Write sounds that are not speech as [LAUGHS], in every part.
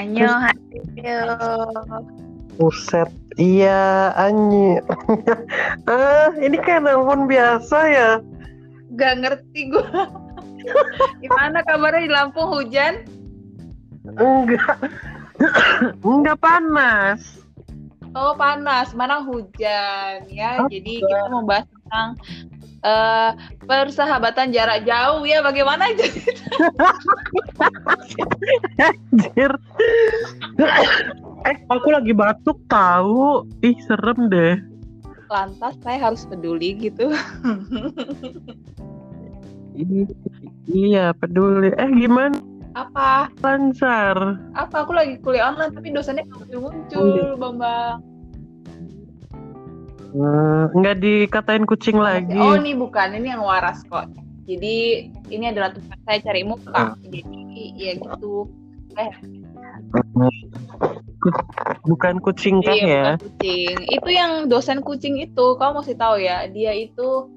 Anyo, ayo. Buset, iya Anyi. ah, [LAUGHS] ini kayak nelpon biasa ya. Gak ngerti gue. [LAUGHS] Gimana kabarnya di Lampung hujan? Enggak. [COUGHS] Enggak panas. Oh panas, mana hujan ya. Apa? Jadi kita mau bahas tentang eh, persahabatan jarak jauh ya. Bagaimana? Anjir. eh, aku lagi batuk tahu. Ih, serem deh. Lantas saya harus peduli gitu. Iya, peduli. Eh, gimana Apa? lancar? Apa? Aku lagi kuliah online tapi dosennya nggak muncul-muncul, Oh, iya. Bambang. Eh, nggak dikatain kucing lagi. Oh ini bukan, ini yang waras kok. Jadi ini adalah tempat saya cari muka. Jadi ya gitu. Eh, Bukan kucing kah iya, ya? bukan kucing. Itu yang dosen kucing itu, kamu mesti tahu ya, dia itu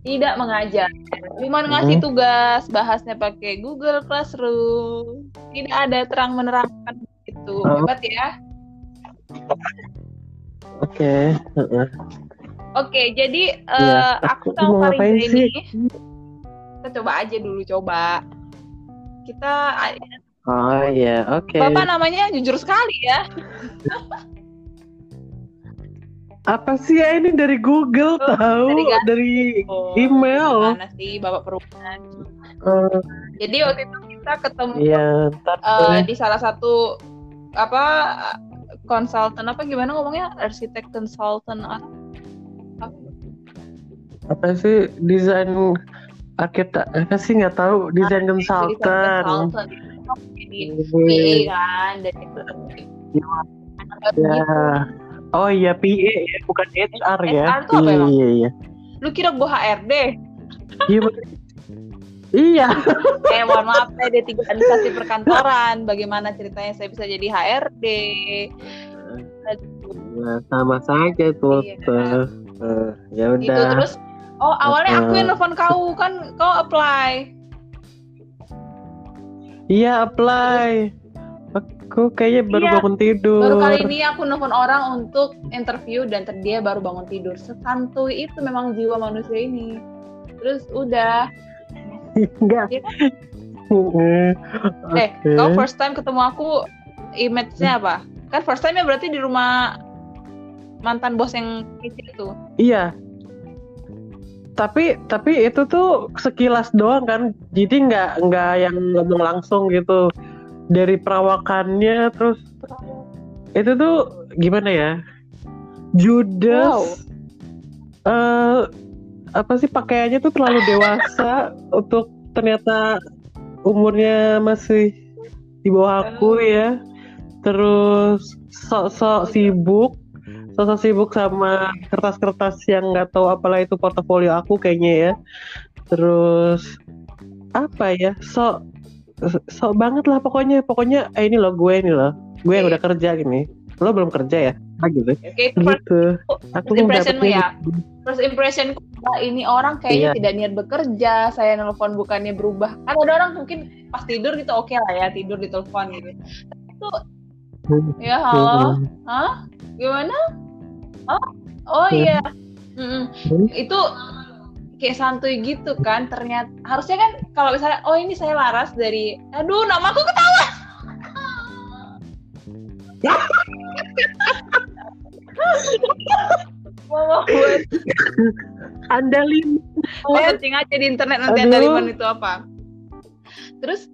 tidak mengajar. Cuma ngasih Hmm. tugas, bahasnya pakai Google Classroom. Tidak ada terang menerangkan gitu. Oh. Hebat ya. Oke. heeh. Oke, jadi Iya, eh, aku aku sama Farida sih? ini kita coba aja dulu coba. Kita Oh iya, oke. Bapak namanya jujur sekali ya. Apa sih ya ini dari Google Oh, tahu dari dari Oh, email. Gimana sih Bapak perubahan? Eh, Jadi waktu itu kita ketemu Iya, ntar eh, boleh. di salah satu apa konsultan apa gimana ngomongnya arsitek konsultan apa? apa sih desain arsitek apa sih nggak tahu desain konsultan. PA kan dan Ya. Oh iya PA ya, bukan HR ya. HR tuh apa iya, iya, iya. Lu kira gua HRD? Iya. [LAUGHS] Iya. [LAUGHS] eh mohon maaf saya di tiga administrasi perkantoran. Bagaimana ceritanya saya bisa jadi HRD? Ya, sama saja tuh. Iya. Eh, ya Gitu udah. terus oh awalnya aku yang Eh. nelfon kau kan kau apply. Iya apply. Aku kayaknya baru Iya, bangun tidur. Baru kali ini aku nelfon orang untuk interview dan dia baru bangun tidur. Sesantuy itu memang jiwa manusia ini. Terus udah. Enggak. Iya kan? Eh, Oke. kau first time ketemu aku image-nya apa? Kan first time-nya berarti di rumah mantan bos yang kecil itu. Iya. Tapi tapi itu tuh sekilas doang kan. Jadi nggak nggak yang ngomong langsung gitu. Dari perawakannya terus itu tuh gimana ya? Judas. eh apa sih pakaiannya tuh terlalu dewasa untuk ternyata umurnya masih di bawah aku ya. Terus sok-sok sibuk sosok sibuk sama kertas-kertas yang nggak tahu apalah itu portofolio aku kayaknya ya. Terus apa ya sok sok banget lah pokoknya. Pokoknya eh, ini loh gue ini loh. Gue yang Oke. udah kerja gini lo belum kerja ya ah, gitu itu first, gitu aku first impression-mu dapetnya ya? first impression ini orang kayaknya Iya. tidak niat bekerja. Saya nelfon bukannya berubah. Kan ada orang mungkin pas tidur gitu oke lah ya tidur di telepon gitu. Itu Hmm. ya halo, Hmm. hah? Gimana? Oh, oh Hmm. iya. Mm-mm. Hmm. Itu kayak santuy gitu kan. Ternyata harusnya kan kalau misalnya oh ini saya Laras dari aduh namaku ketawa. Mau buat anda lima oh, searching aja di internet nanti Aduh. liman itu apa. Terus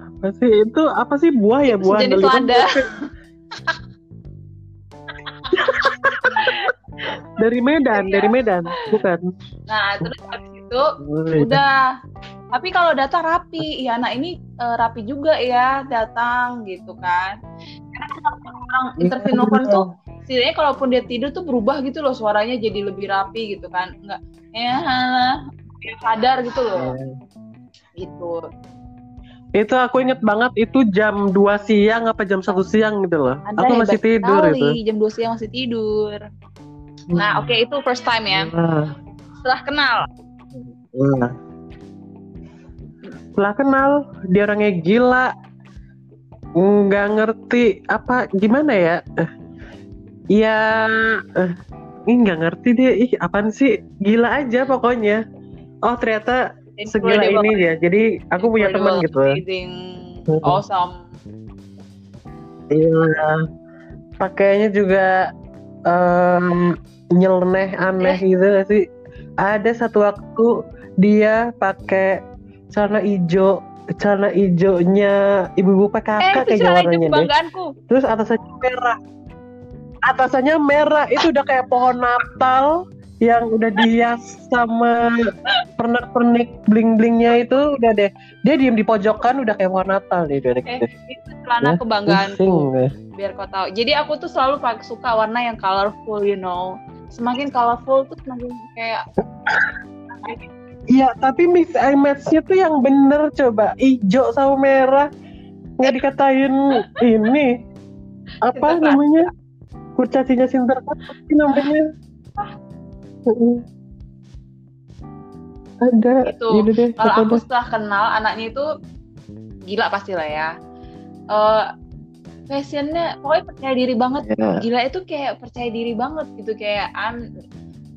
apa sih itu apa sih buah ya buah sejenis andaliman? lada. [LAUGHS] dari Medan dari Medan bukan Nah, terus habis itu iya. udah tapi kalau datang rapi ya anak ini eh, rapi juga ya datang gitu kan karena orang interview Iya. nelfon tuh setidaknya kalaupun dia tidur tuh berubah gitu loh suaranya jadi lebih rapi gitu kan enggak ya sadar gitu loh Iya. gitu Itu aku inget banget itu jam 2 siang apa jam 1 siang gitu loh. Anda aku masih tidur sekali, itu. jam 2 siang masih tidur nah oke itu first time ya Nah, setelah kenal nah. Setelah kenal dia orangnya gila. Nggak ngerti. Apa gimana ya? Eh, ya eh, ih nggak ngerti deh. Ih apaan sih? Gila aja pokoknya. Oh ternyata segila ini dia jadi aku punya teman gitu Hmm. awesome. iya. Pakainya juga em, nyeleneh aneh gitu gak sih? Ada satu waktu dia pakai celana hijau celana hijaunya ibu-ibu Eh, PKK itu kayak celana itu warnanya deh terus atasannya merah atasannya merah itu udah kayak pohon Natal yang udah dihias sama pernak-pernik bling-blingnya itu udah deh dia diem di pojokan udah kayak pohon Natal deh udah Eh, gitu. itu celana Ya, kebanggaanku. Pusing. Biar kau tahu. Jadi aku tuh selalu suka warna yang colorful, you know. Semakin colorful tuh semakin kayak Iya, tapi mix and match-nya tuh yang bener coba. Hijau sama merah. Nggak dikatain ini. Apa namanya? Kurcacinya Sinterklas apa namanya? Ada. Itu, deh, kalau apa aku setelah kenal anaknya itu gila pasti lah ya. Eh fashionnya pokoknya percaya diri banget. Ya. Gila itu kayak percaya diri banget gitu kayak I'm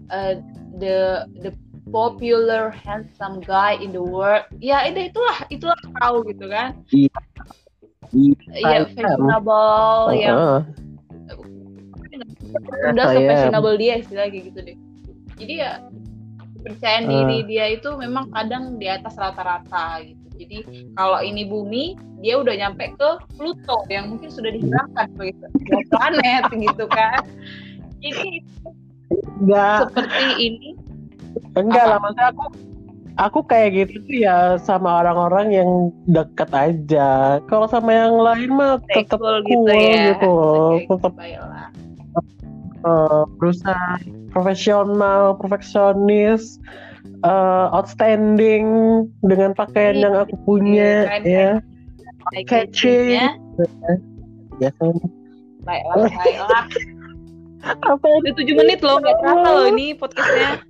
uh, the the popular handsome guy in the world. Ya itu itulah itulah kau gitu kan. Iya. Iya Saya. fashionable yang Heeh. udah Saya. se-fashionable dia istilahnya kayak gitu deh. Jadi ya kepercayaan Ah. diri dia itu memang kadang di atas rata-rata gitu. Jadi kalau ini bumi, dia udah nyampe ke Pluto yang mungkin sudah dihilangkan sebuah planet gitu kan. [LAUGHS] Jadi Enggak, seperti ini enggak Apa? lah maksudnya aku aku kayak gitu tuh ya sama orang-orang yang dekat aja. Kalau sama yang lain mah tetap sexual cool gitu ya. gitu. Oke, Tetap eh, berusaha profesional, perfeksionis, eh, outstanding dengan pakaian Iya, yang aku punya, keren, ya. Eye Catchy. catching-nya, Ya kan. Baiklah, baiklah. [LAUGHS] Apa Udah 7 menit loh, gak terasa loh ini podcastnya.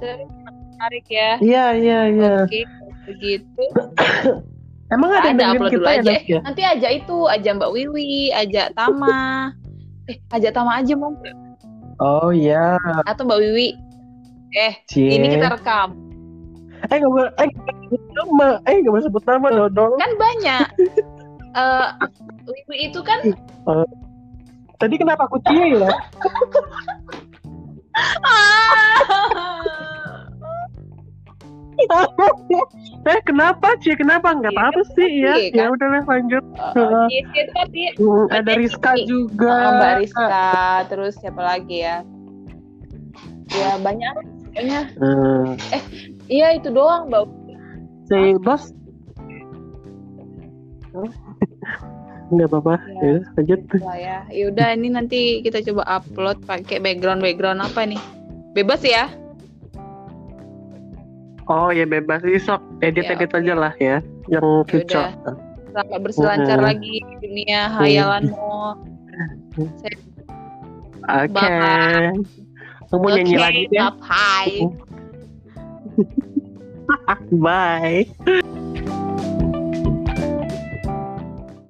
Terus menarik ya. Iya, iya, iya. Oke, begitu. [COUGHS] Emang ada yang Ada upload kita dulu ya, aja. Ya? Eh, nanti aja itu, aja Mbak Wiwi, aja Tama. [COUGHS] Eh, aja Tama aja mau? Oh iya, Atau Mbak Wiwi. Eh, Cie. ini kita rekam. Eh nggak boleh, eh nggak boleh sebut nama, eh nggak boleh sebut nama dong. Kan banyak. [COUGHS] Eh, Wiwi itu kan Tadi kenapa aku cie ya? [LAUGHS] eh kenapa cie? Kenapa? Nggak Iya, apa-apa kan sih ya. kan? Ya udah lah lanjut. Eh, Cie itu tadi Hmm, ada Rizka juga. Oh, Mbak Rizka, terus siapa lagi ya? Ya banyak kayaknya. Hmm, Iya itu doang Mbak. si bos. [LAUGHS] Nggak apa-apa. Ya. Ya, lanjut. Lah ya. Yaudah ini nanti kita coba upload pakai background background apa nih? Bebas ya? Oh ya bebas sih sok edit Ya, edit aja lah ya, yang cocok. Selamat berselancar Hmm. lagi di dunia hayalanmu. Saya- Oke. Bye. Kamu nyanyi Oke, lagi ya? [LAUGHS] Bye. Bye.